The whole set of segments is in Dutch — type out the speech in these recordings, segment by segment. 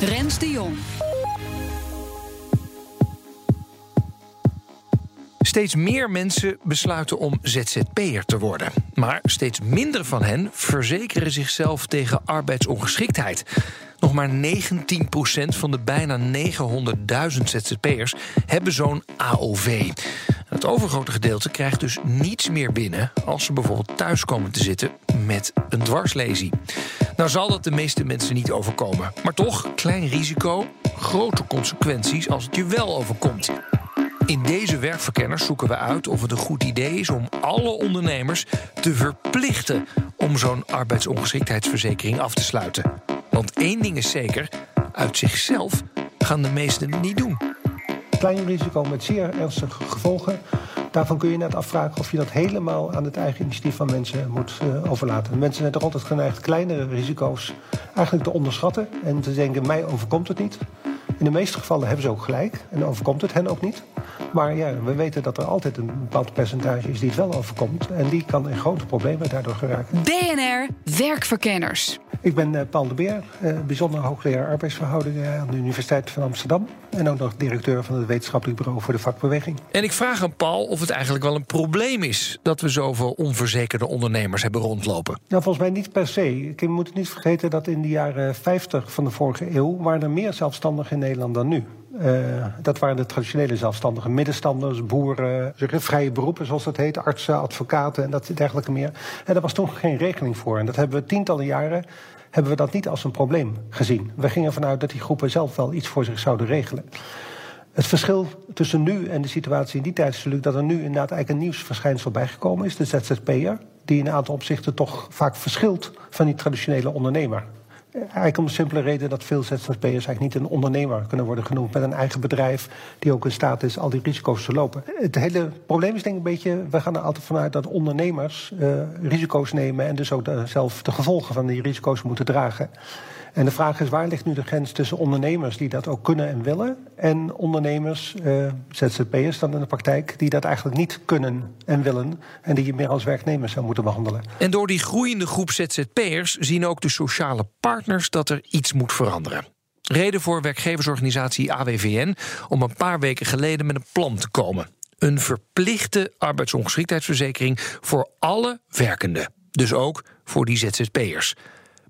Rens de Jong. Steeds meer mensen besluiten om ZZP'er te worden. Maar steeds minder van hen verzekeren zichzelf tegen arbeidsongeschiktheid. Nog maar 19% van de bijna 900.000 ZZP'ers hebben zo'n AOV. Het overgrote gedeelte krijgt dus niets meer binnen als ze bijvoorbeeld thuis komen te zitten met een dwarslesie. Nou zal dat de meeste mensen niet overkomen, maar toch klein risico, grote consequenties als het je wel overkomt. In deze werkverkenners zoeken we uit of het een goed idee is om alle ondernemers te verplichten om zo'n arbeidsongeschiktheidsverzekering af te sluiten. Want één ding is zeker: uit zichzelf gaan de meesten het niet doen. Klein risico met zeer ernstige gevolgen. Daarvan kun je net afvragen of je dat helemaal aan het eigen initiatief van mensen moet uh, overlaten. Mensen zijn toch altijd geneigd kleinere risico's eigenlijk te onderschatten en te denken: mij overkomt het niet. In de meeste gevallen hebben ze ook gelijk en overkomt het hen ook niet. Maar ja, we weten dat er altijd een bepaald percentage is die het wel overkomt. En die kan in grote problemen daardoor geraken. BNR Werkverkenners. Ik ben uh, Paul de Beer, uh, bijzonder hoogleraar arbeidsverhoudingen aan de Universiteit van Amsterdam. En ook nog directeur van het wetenschappelijk bureau voor de vakbeweging. En ik vraag aan Paul of het eigenlijk wel een probleem is dat we zoveel onverzekerde ondernemers hebben rondlopen. Nou, volgens mij niet per se. Je moet niet vergeten dat in de jaren 50 van de vorige eeuw waren er meer zelfstandigen in Nederland dan nu. Uh, dat waren de traditionele zelfstandigen, middenstanders, boeren, vrije beroepen zoals dat heet, artsen, advocaten en dat dergelijke meer. En daar was toen geen regeling voor. En dat hebben we tientallen jaren hebben we dat niet als een probleem gezien. We gingen ervan uit dat die groepen zelf wel iets voor zich zouden regelen. Het verschil tussen nu en de situatie in die tijd is natuurlijk dat er nu inderdaad eigenlijk een nieuwsverschijnsel bijgekomen is, de ZZP'er, die in een aantal opzichten toch vaak verschilt van die traditionele ondernemer. Eigenlijk om de simpele reden dat veel ZZP'ers eigenlijk niet een ondernemer kunnen worden genoemd met een eigen bedrijf die ook in staat is al die risico's te lopen. Het hele probleem is denk ik een beetje, we gaan er altijd vanuit dat ondernemers uh, risico's nemen en dus ook zelf de gevolgen van die risico's moeten dragen. En de vraag is, waar ligt nu de grens tussen ondernemers die dat ook kunnen en willen... en ondernemers, uh, ZZP'ers dan in de praktijk... die dat eigenlijk niet kunnen en willen... en die je meer als werknemers zou moeten behandelen. En door die groeiende groep ZZP'ers zien ook de sociale partners... dat er iets moet veranderen. Reden voor werkgeversorganisatie AWVN om een paar weken geleden met een plan te komen. Een verplichte arbeidsongeschiktheidsverzekering voor alle werkenden. Dus ook voor die ZZP'ers.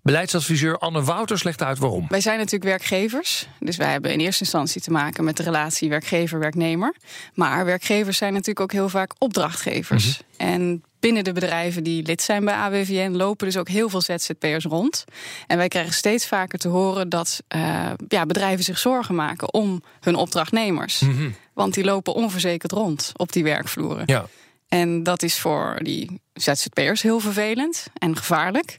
Beleidsadviseur Anne Wouters legt uit waarom. Wij zijn natuurlijk werkgevers. Dus wij hebben in eerste instantie te maken met de relatie werkgever-werknemer. Maar werkgevers zijn natuurlijk ook heel vaak opdrachtgevers. Mm -hmm. En binnen de bedrijven die lid zijn bij AWVN lopen dus ook heel veel ZZP'ers rond. En wij krijgen steeds vaker te horen dat uh, ja, bedrijven zich zorgen maken om hun opdrachtnemers. Mm -hmm. Want die lopen onverzekerd rond op die werkvloeren. Ja. En dat is voor die ZZP'ers heel vervelend en gevaarlijk.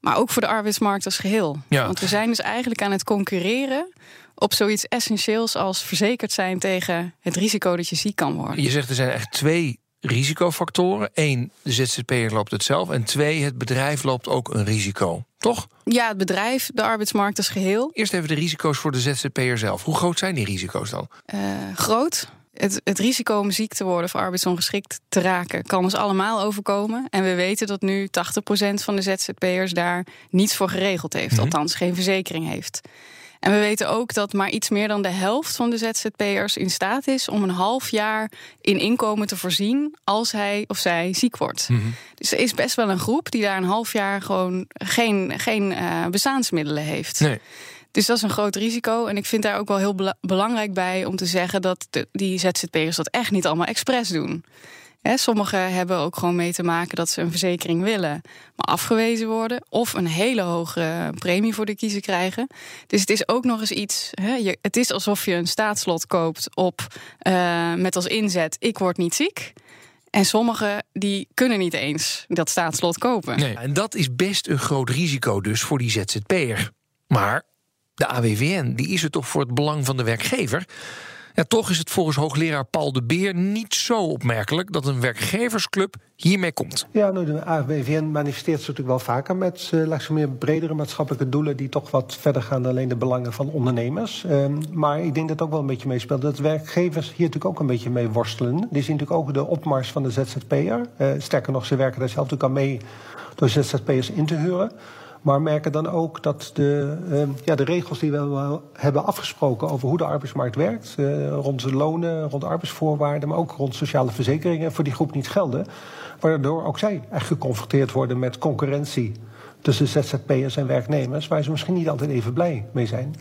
Maar ook voor de arbeidsmarkt als geheel. Ja. Want we zijn dus eigenlijk aan het concurreren op zoiets essentieels als verzekerd zijn tegen het risico dat je ziek kan worden. Je zegt er zijn echt twee risicofactoren. Eén, de ZZP'er loopt het zelf. En twee, het bedrijf loopt ook een risico. Toch? Ja, het bedrijf, de arbeidsmarkt als geheel. Eerst even de risico's voor de ZZP'er zelf. Hoe groot zijn die risico's dan? Uh, groot. Het, het, risico om ziek te worden of arbeidsongeschikt te raken kan ons allemaal overkomen. En we weten dat nu 80% van de ZZP'ers daar niets voor geregeld heeft. Mhm. Althans, geen verzekering heeft. En we weten ook dat maar iets meer dan de helft van de ZZP'ers in staat is om een half jaar in inkomen te voorzien als hij of zij ziek wordt. Mhm. Dus er is best wel een groep die daar een half jaar gewoon geen, geen uh, bestaansmiddelen heeft. Nee. Dus dat is een groot risico. En ik vind daar ook wel heel bela belangrijk bij om te zeggen dat die ZZP'ers dat echt niet allemaal expres doen. Sommigen hebben ook gewoon mee te maken dat ze een verzekering willen, maar afgewezen worden. Of een hele hoge premie voor de kiezer krijgen. Dus het is ook nog eens iets. Het is alsof je een staatslot koopt op uh, met als inzet: ik word niet ziek. En sommigen die kunnen niet eens dat staatslot kopen. Nee, en dat is best een groot risico dus voor die ZZP'er. Maar de AWVN die is er toch voor het belang van de werkgever. Ja, toch is het volgens hoogleraar Paul de Beer niet zo opmerkelijk dat een werkgeversclub hiermee komt. Ja, nou, de AWVN manifesteert zich natuurlijk wel vaker met uh, meer bredere maatschappelijke doelen die toch wat verder gaan dan alleen de belangen van ondernemers. Um, maar ik denk dat het ook wel een beetje meespeelt dat werkgevers hier natuurlijk ook een beetje mee worstelen. Die zien natuurlijk ook de opmars van de ZZP'er. Uh, sterker nog, ze werken daar zelf natuurlijk aan mee door ZZP'ers in te huren. Maar merken dan ook dat de, uh, ja, de regels die we hebben afgesproken over hoe de arbeidsmarkt werkt, uh, rond de lonen, rond arbeidsvoorwaarden, maar ook rond sociale verzekeringen, voor die groep niet gelden. Waardoor ook zij echt geconfronteerd worden met concurrentie tussen ZZP'ers en werknemers, waar ze misschien niet altijd even blij mee zijn.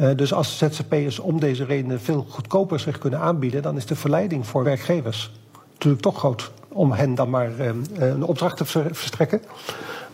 Uh, dus als ZZP'ers om deze redenen veel goedkoper zich kunnen aanbieden, dan is de verleiding voor werkgevers natuurlijk toch groot om hen dan maar een opdracht te verstrekken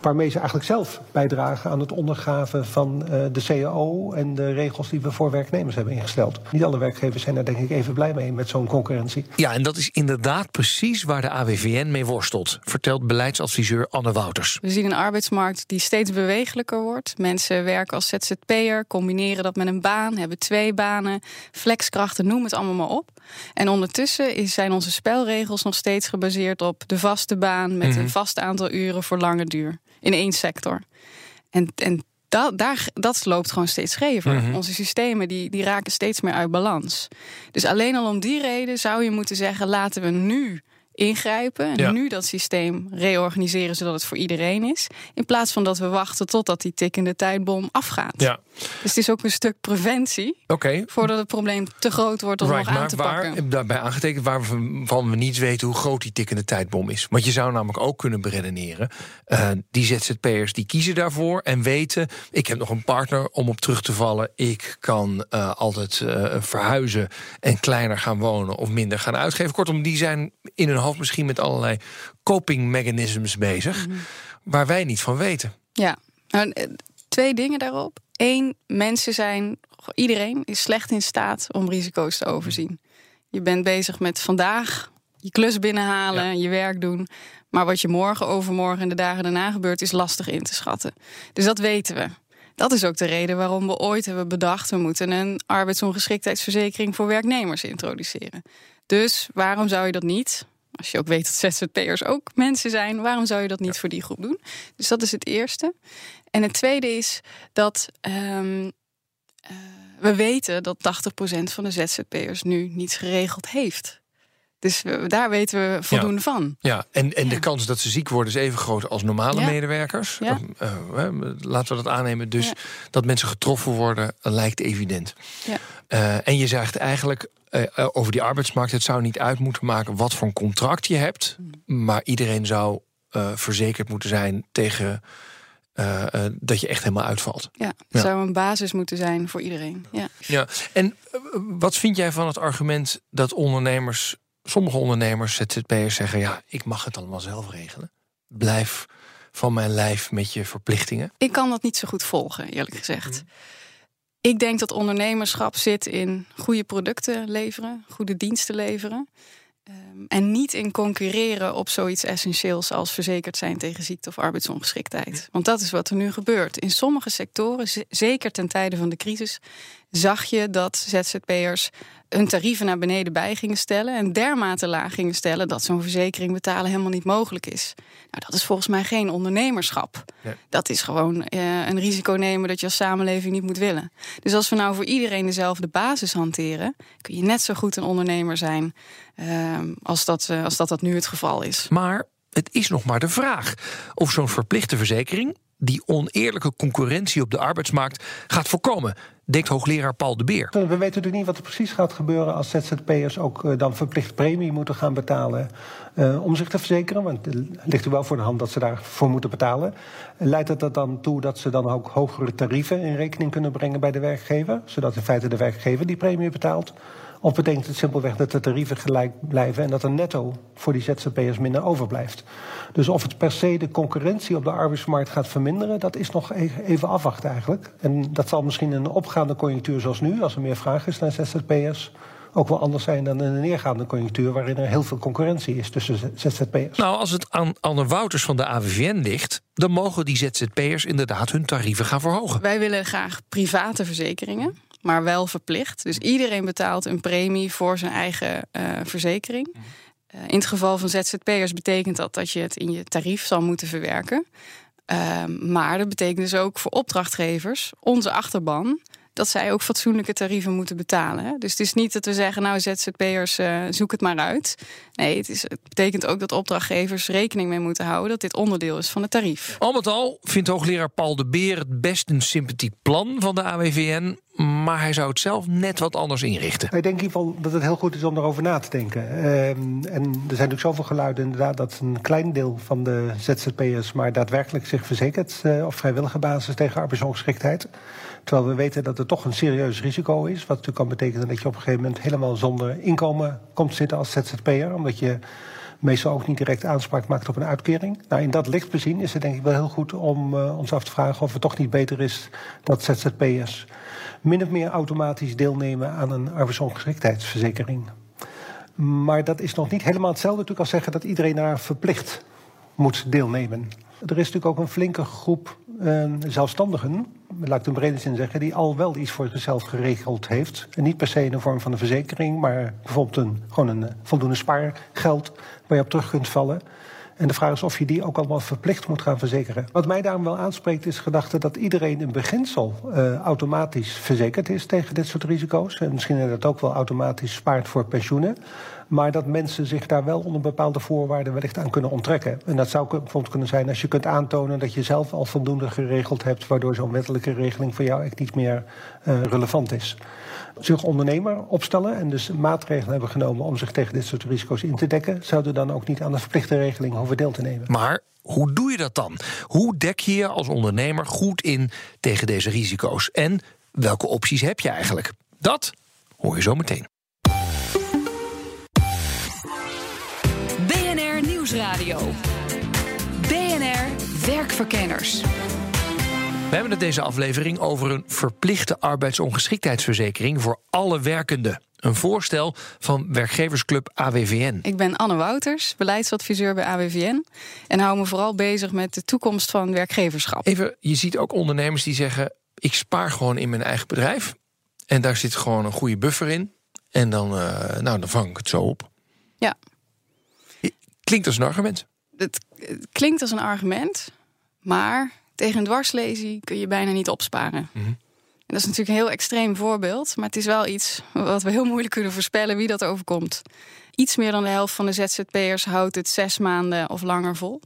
waarmee ze eigenlijk zelf bijdragen aan het ondergaven van uh, de CAO en de regels die we voor werknemers hebben ingesteld. Niet alle werkgevers zijn daar denk ik even blij mee met zo'n concurrentie. Ja, en dat is inderdaad precies waar de AWVN mee worstelt, vertelt beleidsadviseur Anne Wouters. We zien een arbeidsmarkt die steeds bewegelijker wordt. Mensen werken als ZZP'er, combineren dat met een baan, hebben twee banen, flexkrachten, noem het allemaal maar op. En ondertussen zijn onze spelregels nog steeds gebaseerd op de vaste baan met mm -hmm. een vast aantal uren voor lange duur in één sector. En, en dat, daar, dat loopt gewoon steeds schever. Mm -hmm. Onze systemen die, die raken steeds meer uit balans. Dus alleen al om die reden zou je moeten zeggen: laten we nu ingrijpen en ja. nu dat systeem reorganiseren zodat het voor iedereen is. In plaats van dat we wachten totdat die tikkende tijdbom afgaat. Ja. Dus het is ook een stuk preventie. Okay. Voordat het probleem te groot wordt om right, nog aan te waar, pakken. Daarbij aangetekend waarvan we niet weten hoe groot die tikkende tijdbom is. Want je zou namelijk ook kunnen beredeneren. Uh, die ZZP'ers die kiezen daarvoor en weten... ik heb nog een partner om op terug te vallen. Ik kan uh, altijd uh, verhuizen en kleiner gaan wonen of minder gaan uitgeven. Kortom, die zijn in hun hoofd misschien met allerlei coping mechanisms bezig... Mm -hmm. waar wij niet van weten. Ja, nou, twee dingen daarop. Eén, mensen zijn, iedereen is slecht in staat om risico's te overzien. Je bent bezig met vandaag je klus binnenhalen, ja. je werk doen. Maar wat je morgen, overmorgen en de dagen daarna gebeurt, is lastig in te schatten. Dus dat weten we. Dat is ook de reden waarom we ooit hebben bedacht... we moeten een arbeidsongeschiktheidsverzekering voor werknemers introduceren. Dus waarom zou je dat niet? Als je ook weet dat ZZP'ers ook mensen zijn, waarom zou je dat niet ja. voor die groep doen? Dus dat is het eerste. En het tweede is dat um, uh, we weten dat 80% van de ZZP'ers nu niets geregeld heeft. Dus we, daar weten we voldoende ja. van. Ja, en, en ja. de kans dat ze ziek worden is even groot als normale ja. medewerkers. Uh, laten we dat aannemen. Dus dat mensen getroffen worden, lijkt evident. Uh, en je zegt eigenlijk uh, over die arbeidsmarkt: het zou niet uit moeten maken wat voor een contract je hebt. Maar iedereen zou verzekerd moeten zijn tegen. Uh, uh, dat je echt helemaal uitvalt. Ja, het ja. zou een basis moeten zijn voor iedereen. Ja. ja. En uh, wat vind jij van het argument dat ondernemers, sommige ondernemers, ZZP'ers zeggen: ja, ik mag het allemaal zelf regelen. Blijf van mijn lijf met je verplichtingen. Ik kan dat niet zo goed volgen, eerlijk gezegd. Mm. Ik denk dat ondernemerschap zit in goede producten leveren, goede diensten leveren. Um, en niet in concurreren op zoiets essentieels als verzekerd zijn tegen ziekte of arbeidsongeschiktheid. Want dat is wat er nu gebeurt. In sommige sectoren, zeker ten tijde van de crisis, zag je dat ZZP'ers hun tarieven naar beneden bij gingen stellen en dermate laag gingen stellen dat zo'n verzekering betalen helemaal niet mogelijk is. Nou, dat is volgens mij geen ondernemerschap. Nee. Dat is gewoon uh, een risico nemen dat je als samenleving niet moet willen. Dus als we nou voor iedereen dezelfde basis hanteren, kun je net zo goed een ondernemer zijn uh, als, dat, uh, als dat dat nu het geval is. Maar het is nog maar de vraag of zo'n verplichte verzekering die oneerlijke concurrentie op de arbeidsmarkt gaat voorkomen, denkt hoogleraar Paul de Beer. We weten natuurlijk niet wat er precies gaat gebeuren als ZZP'ers ook uh, dan verplicht premie moeten gaan betalen uh, om zich te verzekeren. Want het ligt er wel voor de hand dat ze daarvoor moeten betalen. Leidt het er dan toe dat ze dan ook hogere tarieven in rekening kunnen brengen bij de werkgever, zodat in feite de werkgever die premie betaalt? Of betekent het simpelweg dat de tarieven gelijk blijven en dat er netto voor die ZZP'ers minder overblijft? Dus of het per se de concurrentie op de arbeidsmarkt gaat verminderen, dat is nog even afwachten eigenlijk. En dat zal misschien in een opgaande conjunctuur zoals nu, als er meer vraag is naar ZZP'ers, ook wel anders zijn dan in een neergaande conjunctuur, waarin er heel veel concurrentie is tussen ZZP'ers. Nou, als het aan Anne Wouters van de AWVN ligt, dan mogen die ZZP'ers inderdaad hun tarieven gaan verhogen. Wij willen graag private verzekeringen, maar wel verplicht. Dus iedereen betaalt een premie voor zijn eigen uh, verzekering. Uh, in het geval van ZZP'ers betekent dat dat je het in je tarief zal moeten verwerken. Uh, maar dat betekent dus ook voor opdrachtgevers, onze achterban, dat zij ook fatsoenlijke tarieven moeten betalen. Dus het is niet dat we zeggen, nou ZZP'ers, uh, zoek het maar uit. Nee, het, is, het betekent ook dat opdrachtgevers rekening mee moeten houden... dat dit onderdeel is van het tarief. Al met al vindt hoogleraar Paul de Beer het best een sympathiek plan van de AWVN... maar hij zou het zelf net wat anders inrichten. Ik denk in ieder geval dat het heel goed is om erover na te denken. Uh, en er zijn natuurlijk zoveel geluiden inderdaad... dat een klein deel van de ZZP'ers maar daadwerkelijk zich verzekert... Uh, op vrijwillige basis tegen arbeidsongeschiktheid... Terwijl we weten dat het toch een serieus risico is. Wat natuurlijk kan betekenen dat je op een gegeven moment helemaal zonder inkomen komt zitten als ZZP'er. Omdat je meestal ook niet direct aanspraak maakt op een uitkering. Nou, in dat licht bezien is het denk ik wel heel goed om uh, ons af te vragen of het toch niet beter is dat ZZP'ers min of meer automatisch deelnemen aan een arbeidsongeschiktheidsverzekering. Maar dat is nog niet helemaal hetzelfde natuurlijk als zeggen dat iedereen daar verplicht moet deelnemen. Er is natuurlijk ook een flinke groep uh, zelfstandigen, laat ik het brede zin zeggen, die al wel iets voor zichzelf geregeld heeft. Niet per se in de vorm van een verzekering, maar bijvoorbeeld een, gewoon een voldoende spaargeld waar je op terug kunt vallen. En de vraag is of je die ook allemaal verplicht moet gaan verzekeren. Wat mij daarom wel aanspreekt is de gedachte dat iedereen in beginsel uh, automatisch verzekerd is tegen dit soort risico's. En misschien dat ook wel automatisch spaart voor pensioenen. Maar dat mensen zich daar wel onder bepaalde voorwaarden wellicht aan kunnen onttrekken. En dat zou bijvoorbeeld kunnen zijn als je kunt aantonen dat je zelf al voldoende geregeld hebt, waardoor zo'n wettelijke regeling voor jou echt niet meer uh, relevant is. Zich ondernemer opstellen en dus maatregelen hebben genomen om zich tegen dit soort risico's in te dekken, zouden dan ook niet aan de verplichte regeling hoeven deel te nemen. Maar hoe doe je dat dan? Hoe dek je je als ondernemer goed in tegen deze risico's? En welke opties heb je eigenlijk? Dat hoor je zo meteen. BNR Nieuwsradio. BNR Werkverkenners. We hebben het deze aflevering over een verplichte arbeidsongeschiktheidsverzekering voor alle werkenden. Een voorstel van werkgeversclub AWVN. Ik ben Anne Wouters, beleidsadviseur bij AWVN. En hou me vooral bezig met de toekomst van werkgeverschap. Even, je ziet ook ondernemers die zeggen: ik spaar gewoon in mijn eigen bedrijf. En daar zit gewoon een goede buffer in. En dan, uh, nou, dan vang ik het zo op. Ja. Klinkt als een argument. Het, het klinkt als een argument, maar tegen een dwarslesie kun je bijna niet opsparen. Mm -hmm. En dat is natuurlijk een heel extreem voorbeeld, maar het is wel iets wat we heel moeilijk kunnen voorspellen wie dat overkomt. Iets meer dan de helft van de ZZP'ers houdt het zes maanden of langer vol.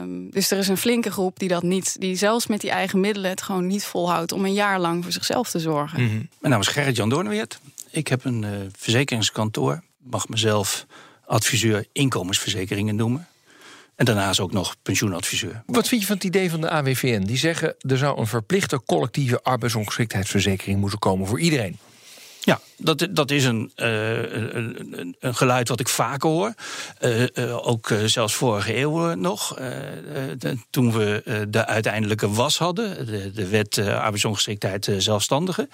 Um, dus er is een flinke groep die dat niet, die zelfs met die eigen middelen het gewoon niet volhoudt om een jaar lang voor zichzelf te zorgen. Mm -hmm. Mijn naam is Gerrit Jan Doornweert. Ik heb een uh, verzekeringskantoor, mag mezelf adviseur inkomensverzekeringen noemen. En daarnaast ook nog pensioenadviseur. Wat vind je van het idee van de AWVN? Die zeggen er zou een verplichte collectieve arbeidsongeschiktheidsverzekering moeten komen voor iedereen. Ja, dat, dat is een, uh, een, een, geluid wat ik vaker hoor. Uh, uh, ook zelfs vorige eeuw nog. De, toen we de uiteindelijke was hadden, de, de wet arbeidsongeschiktheid zelfstandigen.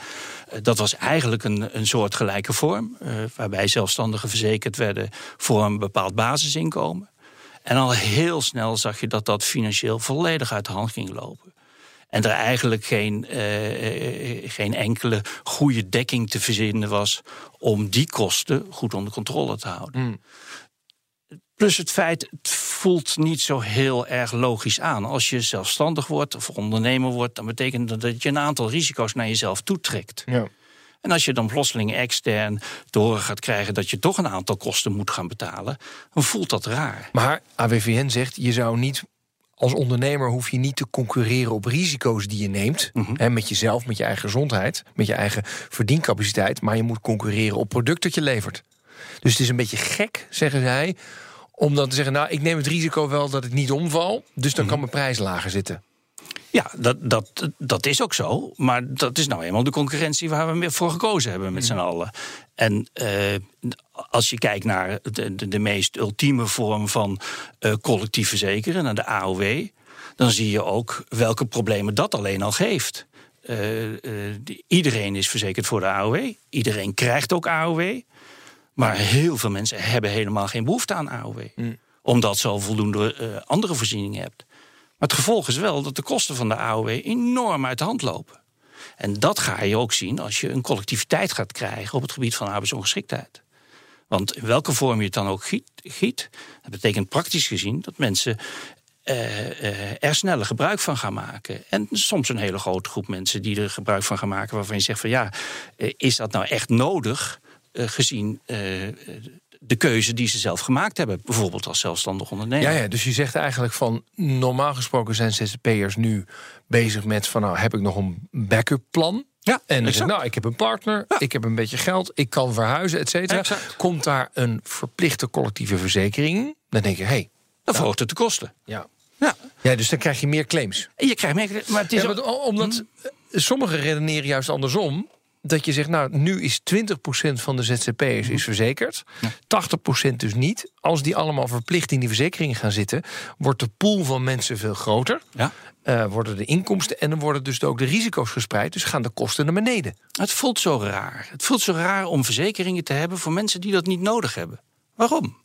dat was eigenlijk een, een soort gelijke vorm. waarbij zelfstandigen verzekerd werden voor een bepaald basisinkomen. En al heel snel zag je dat dat financieel volledig uit de hand ging lopen. En er eigenlijk geen, uh, geen enkele goede dekking te verzinnen was om die kosten goed onder controle te houden. Mm. Plus het feit, het voelt niet zo heel erg logisch aan. Als je zelfstandig wordt of ondernemer wordt, dan betekent dat dat je een aantal risico's naar jezelf toetrekt. Ja. En als je dan plotseling extern te horen gaat krijgen dat je toch een aantal kosten moet gaan betalen, dan voelt dat raar. Maar AWVN zegt, je zou niet als ondernemer hoef je niet te concurreren op risico's die je neemt. Mm -hmm. hè, met jezelf, met je eigen gezondheid, met je eigen verdiencapaciteit. Maar je moet concurreren op product dat je levert. Dus het is een beetje gek, zeggen zij, om dan te zeggen: Nou, ik neem het risico wel dat ik niet omval. Dus dan mm -hmm. kan mijn prijs lager zitten. Ja, dat, dat, dat is ook zo. Maar dat is nou eenmaal de concurrentie waar we voor gekozen hebben met z'n allen. En uh, als je kijkt naar de, de, de meest ultieme vorm van uh, collectief verzekeren, naar de AOW, dan zie je ook welke problemen dat alleen al geeft. eh, eh, die- iedereen is verzekerd voor de AOW. Iedereen krijgt ook AOW. Maar heel veel mensen hebben helemaal geen behoefte aan AOW. Omdat ze al voldoende eh, andere voorzieningen hebben. Het gevolg is wel dat de kosten van de AOW enorm uit de hand lopen. En dat ga je ook zien als je een collectiviteit gaat krijgen op het gebied van arbeidsongeschiktheid. Want in welke vorm je het dan ook giet, dat betekent praktisch gezien dat mensen eh, eh, er sneller gebruik van gaan maken. En soms een hele grote groep mensen die er gebruik van gaan maken, waarvan je zegt van ja, eh, is dat nou echt nodig gezien de keuze die ze zelf gemaakt hebben, bijvoorbeeld als zelfstandig ondernemer. Ja, ja, dus je zegt eigenlijk van normaal gesproken zijn ZZP'ers nu bezig met van nou heb ik nog een backup plan. Ja, En ik, nou, ik heb een partner, ik heb een beetje geld, ik kan verhuizen, et cetera. Komt daar een verplichte collectieve verzekering? Dan denk je, hé, hey, Dan verhoogt het de kosten. ja. Ja. ja, dus dan krijg je meer claims. Je krijgt meer, maar het is Ja, maar omdat eh, sommigen redeneren juist andersom. Dat je zegt, nou, nu is 20% van de ZZP'ers is verzekerd. 80% dus niet. Als die allemaal verplicht in die verzekeringen gaan zitten... wordt de pool van mensen veel groter. Ja. Eh, worden de inkomsten en dan worden dus ook de risico's gespreid. Dus gaan de kosten naar beneden. Het voelt zo raar. Het voelt zo raar om verzekeringen te hebben voor mensen die dat niet nodig hebben. Waarom?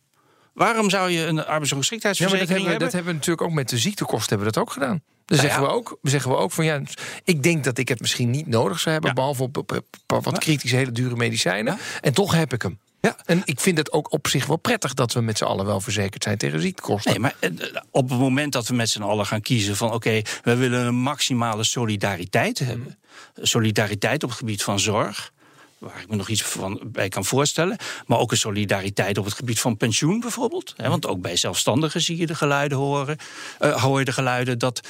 Waarom zou je een Ja, maar dat arbeidsongeschiktheidsverzekering hebben? dat hebben we natuurlijk ook met de ziektekosten hebben we dat ook gedaan. Dan Nou zeggen, ja. we ook, zeggen we ook van ja, ik denk dat ik het misschien niet nodig zou hebben, Ja. behalve op, op, op wat kritische, hele dure medicijnen. En toch heb ik hem. Ja. En ik vind het ook op zich wel prettig dat we met z'n allen wel verzekerd zijn tegen ziektekosten. Nee, maar eh, op het moment dat we met z'n allen gaan kiezen van oké, we willen een maximale solidariteit hebben. Solidariteit op het gebied van zorg. Waar ik me nog iets van bij kan voorstellen. Maar ook een solidariteit op het gebied van pensioen bijvoorbeeld. Want ook bij zelfstandigen zie je de geluiden horen. eh, hoor je de geluiden dat eh,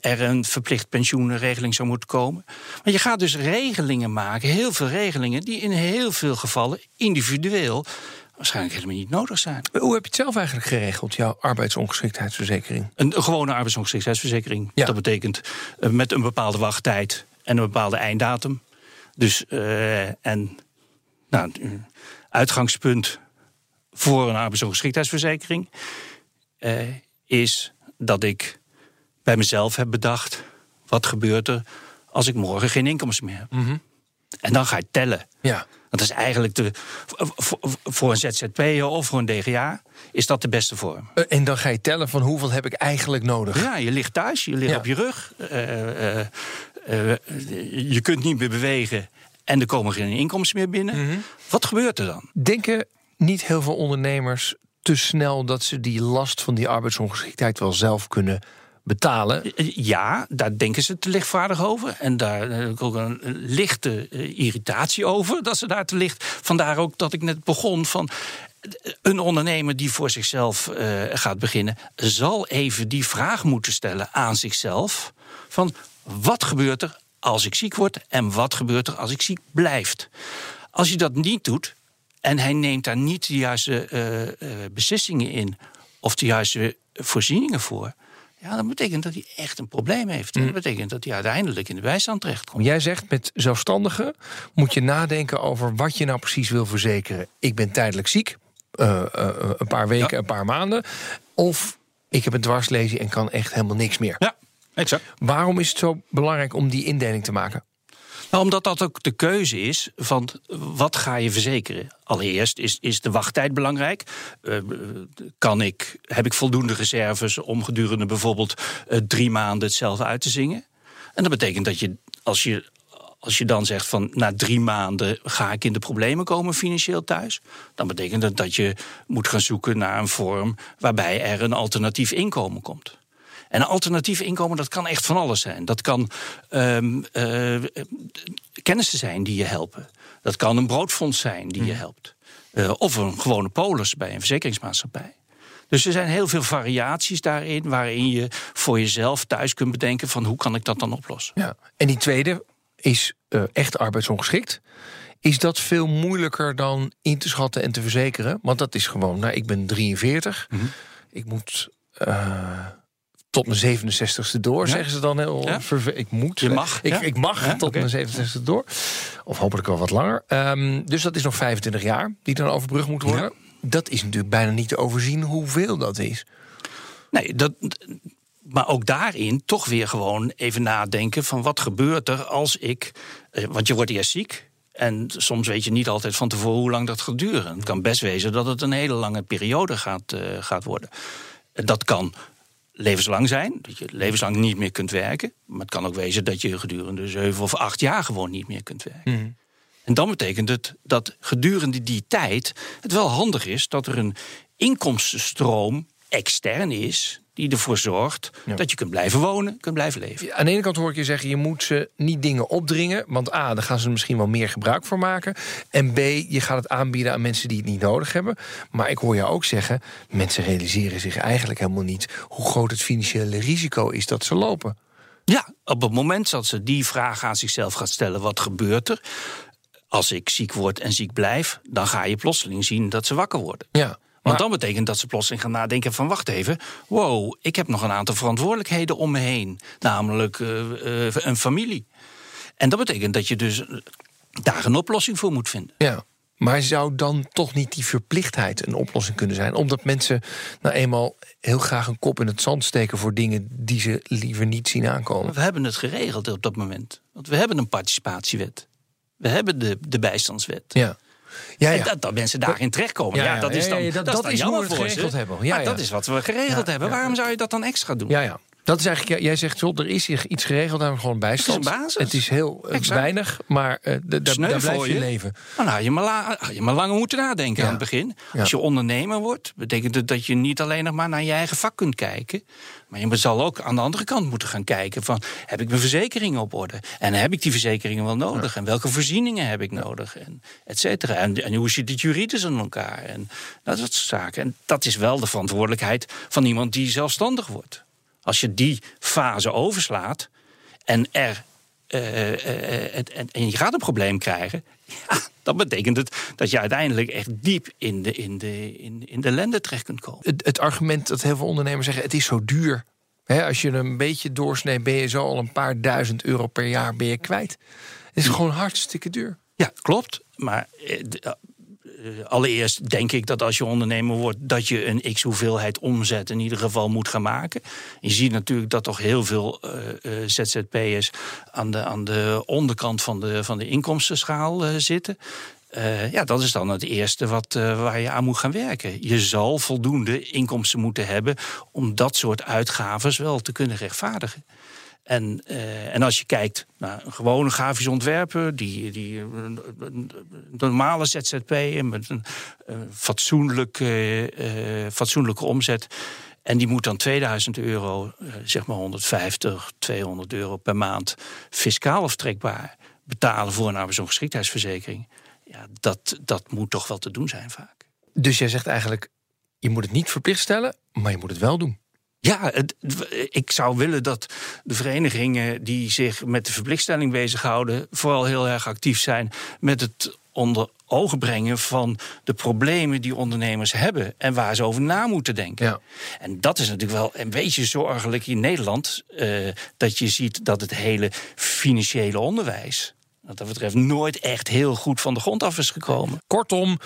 er een verplicht pensioenregeling zou moeten komen. Maar je gaat dus regelingen maken, heel veel regelingen, die in heel veel gevallen individueel waarschijnlijk helemaal niet nodig zijn. Hoe heb je het zelf eigenlijk geregeld, jouw arbeidsongeschiktheidsverzekering? Een, een gewone arbeidsongeschiktheidsverzekering. Ja. Dat betekent eh, met een bepaalde wachttijd en een bepaalde einddatum. Dus, eh, en nou, uitgangspunt voor een arbeidsongeschiktheidsverzekering eh, is dat ik bij mezelf heb bedacht: wat gebeurt er als ik morgen geen inkomsten meer heb? En dan ga je tellen. Ja. Dat is eigenlijk de, voor, een ZZP'er of voor een DGA is dat de beste vorm. Eh, En dan ga je tellen van hoeveel heb ik eigenlijk nodig. Ja, je ligt thuis, je ligt Ja. op je rug. eh, eh, je kunt niet meer bewegen en er komen geen inkomsten meer binnen. Mhm. Wat gebeurt er dan? Denken niet heel veel ondernemers te snel dat ze die last van die arbeidsongeschiktheid wel zelf kunnen betalen? Eh, Ja, daar denken ze te lichtvaardig over. En daar heb ik ook een lichte eh, irritatie over dat ze daar te licht. Vandaar ook dat ik net begon van. eh, Een ondernemer die voor zichzelf eh, gaat beginnen, zal even die vraag moeten stellen aan zichzelf: van wat gebeurt er als ik ziek word en wat gebeurt er als ik ziek blijf? Als je dat niet doet en hij neemt daar niet de juiste eh, eh, beslissingen in of de juiste voorzieningen voor, ja, dan betekent dat hij echt een probleem heeft. En dat betekent dat hij uiteindelijk in de bijstand terechtkomt. Jij zegt met zelfstandigen moet je nadenken over wat je nou precies wil verzekeren. Ik ben tijdelijk ziek, eh, eh, een paar weken, Ja. een paar maanden. Of ik heb een dwarslesie en kan echt helemaal niks meer. Ja, exact. Waarom is het zo belangrijk om die indeling te maken? Nou, omdat dat ook de keuze is van wat ga je verzekeren. Allereerst is, is de wachttijd belangrijk. Eh, kan ik, heb ik voldoende reserves om gedurende bijvoorbeeld eh, drie maanden hetzelfde uit te zingen? En dat betekent dat je als je. Als je dan zegt van na drie maanden ga ik in de problemen komen financieel thuis, dan betekent dat dat je moet gaan zoeken naar een vorm waarbij er een alternatief inkomen komt. En een alternatief inkomen, dat kan echt van alles zijn. Dat kan eh, kennissen zijn die je helpen. Dat kan een broodfonds zijn die je helpt. Eh, of een gewone polis bij een verzekeringsmaatschappij. Dus er zijn heel veel variaties daarin... waarin je voor jezelf thuis kunt bedenken... van hoe kan ik dat dan oplossen. Ja. En die tweede is eh, echt arbeidsongeschikt. Is dat veel moeilijker dan in te schatten en te verzekeren? Want dat is gewoon, nou, ik ben 43. Ik moet tot mijn 67ste door, Ja. zeggen ze dan heel Ja. Ik moet. Je mag, Ik, ja. ik mag tot mijn 67ste door. Of hopelijk wel wat langer. Ehm, dus dat is nog 25 jaar die dan overbrugd moet worden. Dat is natuurlijk bijna niet te overzien hoeveel dat is. Nee, dat, maar ook daarin toch weer gewoon even nadenken van wat gebeurt er als ik. eh, Want je wordt eerst ziek. En soms weet je niet altijd van tevoren hoe lang dat gaat duren. Het kan best wezen dat het een hele lange periode gaat, eh, gaat worden. En Dat kan levenslang zijn, dat je levenslang niet meer kunt werken. Maar het kan ook wezen dat je gedurende zeven of acht jaar gewoon niet meer kunt werken. En dan betekent het dat gedurende die tijd het wel handig is dat er een inkomstenstroom extern is. Die ervoor zorgt dat je kunt blijven wonen, kunt blijven leven. Aan de ene kant hoor ik je zeggen, je moet ze niet dingen opdringen. Want A, daar gaan ze er misschien wel meer gebruik voor maken. En B, je gaat het aanbieden aan mensen die het niet nodig hebben. Maar ik hoor je ook zeggen, mensen realiseren zich eigenlijk helemaal niet... hoe groot het financiële risico is dat ze lopen. Ja, op het moment dat ze die vraag aan zichzelf gaat stellen: wat gebeurt er? Als ik ziek word en ziek blijf, dan ga je plotseling zien dat ze wakker worden. Ja, Want dan betekent dat ze plotseling gaan nadenken van... wacht even, wow, ik heb nog een aantal verantwoordelijkheden om me heen. Namelijk eh, eh, een familie. En dat betekent dat je dus eh, daar een oplossing voor moet vinden. Ja. Maar zou dan toch niet die verplichtheid een oplossing kunnen zijn? Omdat mensen nou eenmaal heel graag een kop in het zand steken voor dingen die ze liever niet zien aankomen. We hebben het geregeld op dat moment. Want we hebben een participatiewet. We hebben de, de bijstandswet. Ja. Ja, En ja. dat, dat mensen daarin terechtkomen. Ja, dat is dan, dat- dat, is hoe we het geregeld hebben. Ja, maar dat is wat we geregeld hebben. Waarom zou je dat dan extra doen? Ja, ja. Dat is eigenlijk, jij zegt, joh, er is hier iets geregeld, daar gewoon bijstand. Het is basis. Het is heel eh, Exact. weinig, maar Sneu daar blijf je leven. Nou, had je maar, la- je maar langer moeten nadenken Ja. aan het begin. Ja. Als je ondernemer wordt, betekent het dat je niet alleen nog maar naar je eigen vak kunt kijken. Maar je zal ook aan de andere kant moeten gaan kijken van... heb ik mijn verzekeringen op orde? En heb ik die verzekeringen wel nodig? En welke voorzieningen heb ik nodig? En et cetera. En, en hoe zit het juridisch in elkaar? En dat soort zaken. En dat is wel de verantwoordelijkheid van iemand die zelfstandig wordt. Als je die fase overslaat en er eh, eh, het- en, en je gaat een probleem krijgen. Ja, dan betekent het dat je uiteindelijk echt diep in de, in de, in, in de ellende terecht kunt komen. Het, het argument dat heel veel ondernemers zeggen, het is zo duur. Als je een beetje doorsneedt, ben je zo al een paar duizend euro per jaar ben je kwijt. Het is gewoon hartstikke duur. Ja, klopt. Maar eh, eh, allereerst denk ik dat als je ondernemer wordt, dat je een x hoeveelheid omzet in ieder geval moet gaan maken. Je ziet natuurlijk dat toch heel veel eh, eh, ZZP'ers aan de, aan de onderkant van de, van de inkomstenschaal eh, zitten. Eh, ja, dat is dan het eerste wat, eh, waar je aan moet gaan werken. Je zal voldoende inkomsten moeten hebben om dat soort uitgaves wel te kunnen rechtvaardigen. En, eh, en als je kijkt naar een gewone grafisch ontwerper, die, die een, een- normale ZZP met een eh, fatsoenlijke, eh, eh, fatsoenlijke omzet. En die moet dan 2000 euro, eh, zeg maar 150, 200 euro per maand fiscaal aftrekbaar betalen voor een arbeidsongeschiktheidsverzekering. Ja, dat, dat moet toch wel te doen zijn vaak. Dus jij zegt eigenlijk, je moet het niet verplicht stellen, maar je moet het wel doen. Ja, het, ik zou willen dat de verenigingen die zich met de verplichtstelling bezighouden, vooral heel erg actief zijn met het onder ogen brengen van de problemen die ondernemers hebben en waar ze over na moeten denken. Ja. En dat is natuurlijk wel een beetje zorgelijk in Nederland, eh, dat je ziet dat het hele financiële onderwijs, wat dat betreft, nooit echt heel goed van de grond af is gekomen. Kortom,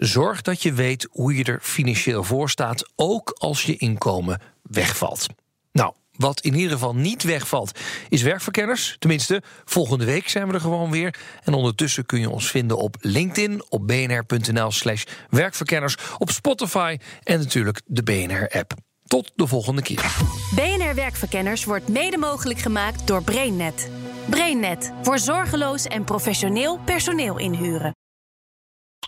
zorg dat je weet hoe je er financieel voor staat, ook als je inkomen wegvalt. Nou, wat in ieder geval niet wegvalt, is werkverkenners. Tenminste, volgende week zijn we er gewoon weer. En ondertussen kun je ons vinden op LinkedIn, op bnr.nl/slash werkverkenners, op Spotify en natuurlijk de BNR-app. Tot de volgende keer. BNR Werkverkenners wordt mede mogelijk gemaakt door BrainNet. BrainNet voor zorgeloos en professioneel personeel inhuren.